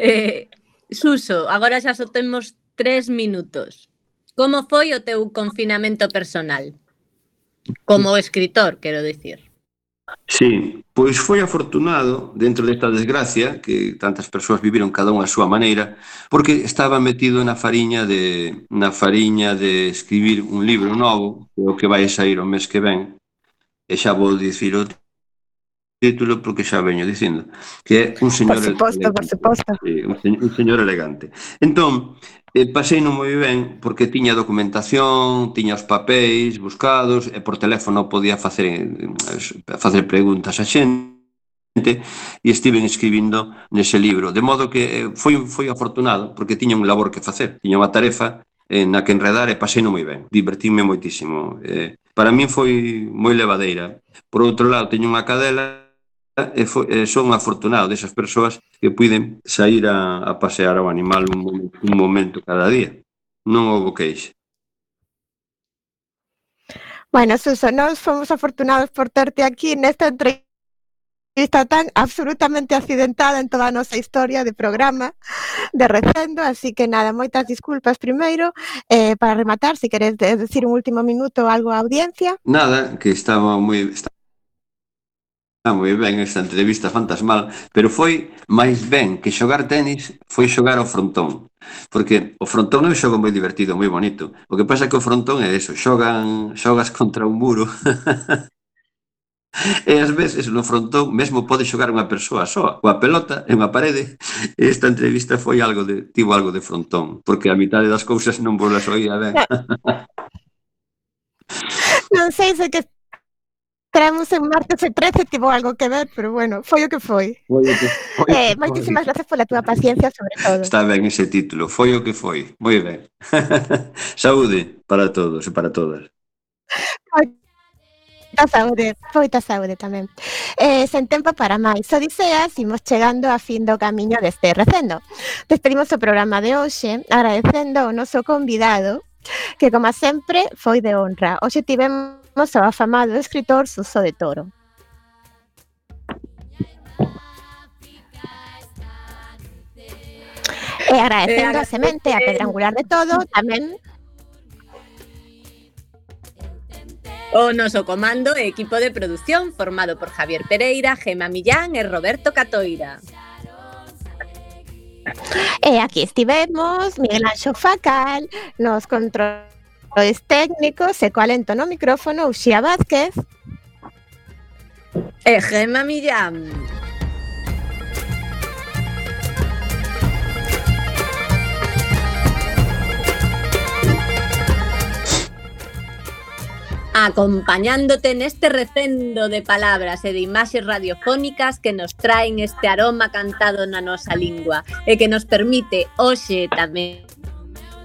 Eh, Suso, agora xa só temos tres minutos. Como foi o teu confinamento personal? Como escritor, quero dicir. Sí, pois foi afortunado dentro desta desgracia que tantas persoas viviron cada unha a súa maneira, porque estaba metido na fariña de na fariña de escribir un libro novo, que é o que vai sair o mes que ven. E xa vou dicir o título porque xa veño dicindo que é un señor por suposto, por suposto. un, señor, un señor elegante entón, eh, pasei non moi ben porque tiña documentación tiña os papéis buscados e por teléfono podía facer eh, facer preguntas a xente e estiven escribindo nese libro, de modo que eh, foi foi afortunado porque tiña un labor que facer, tiña unha tarefa eh, na que enredar e pasei non moi ben. Divertíme moitísimo. Eh, para min foi moi levadeira. Por outro lado, teño unha cadela e, foi, e son afortunado desas persoas que puiden sair a, a pasear ao animal un, momento, un momento cada día. Non houve queixa. Bueno, Suso, nós fomos afortunados por terte aquí nesta entrevista tan absolutamente accidentada en toda a nosa historia de programa de recendo, así que nada, moitas disculpas primeiro, eh, para rematar, se si queres decir un último minuto algo á audiencia. Nada, que estaba moi... Estaba Ah, moi ben esta entrevista fantasmal, pero foi máis ben que xogar tenis foi xogar ao frontón. Porque o frontón é un xogo moi divertido, moi bonito. O que pasa é que o frontón é eso, xogan, xogas contra un muro. e ás veces no frontón mesmo pode xogar unha persoa soa, coa pelota e unha parede. Esta entrevista foi algo de tivo algo de frontón, porque a mitade das cousas non vos las oía ben. non sei se que Traemos en martes e 13 tivo algo que ver, pero bueno, foi o que foi. Foi o que foi. Eh, moitísimas gracias pola túa paciencia, sobre todo. Está ben ese título, foi o que foi. Moi ben. saúde para todos e para todas. Moita saúde, moita saúde tamén. Eh, sen tempo para máis odiseas, imos chegando a fin do camiño deste recendo. Despedimos o programa de hoxe eh, agradecendo ao noso convidado, que como sempre foi de honra. Hoxe tivemos ao afamado escritor Suso de Toro. E agradecendo a semente, a pedra angular de todo, tamén O noso comando e equipo de produción formado por Javier Pereira, Gema Millán e Roberto Catoira. E aquí estivemos, Miguel Anxo Facal, nos controles técnicos e coa lento no micrófono Uxía Vázquez eh, e Gema Millán. acompañándote neste recendo de palabras e de imaxes radiofónicas que nos traen este aroma cantado na nosa lingua e que nos permite hoxe tamén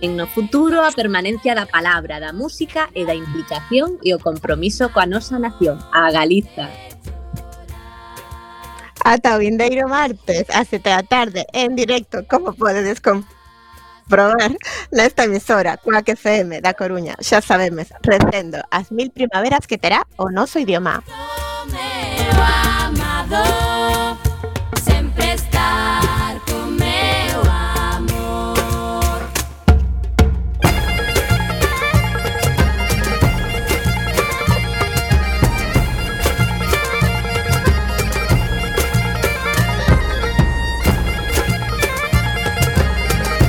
no futuro a permanencia da palabra, da música e da implicación e o compromiso coa nosa nación, a Galiza. Ata o vindeiro martes, a 7 da tarde, en directo, como podedes comprobar nesta emisora, Cuac FM da Coruña. Xa sabemos, recendo as mil primaveras que terá o noso idioma. meu amado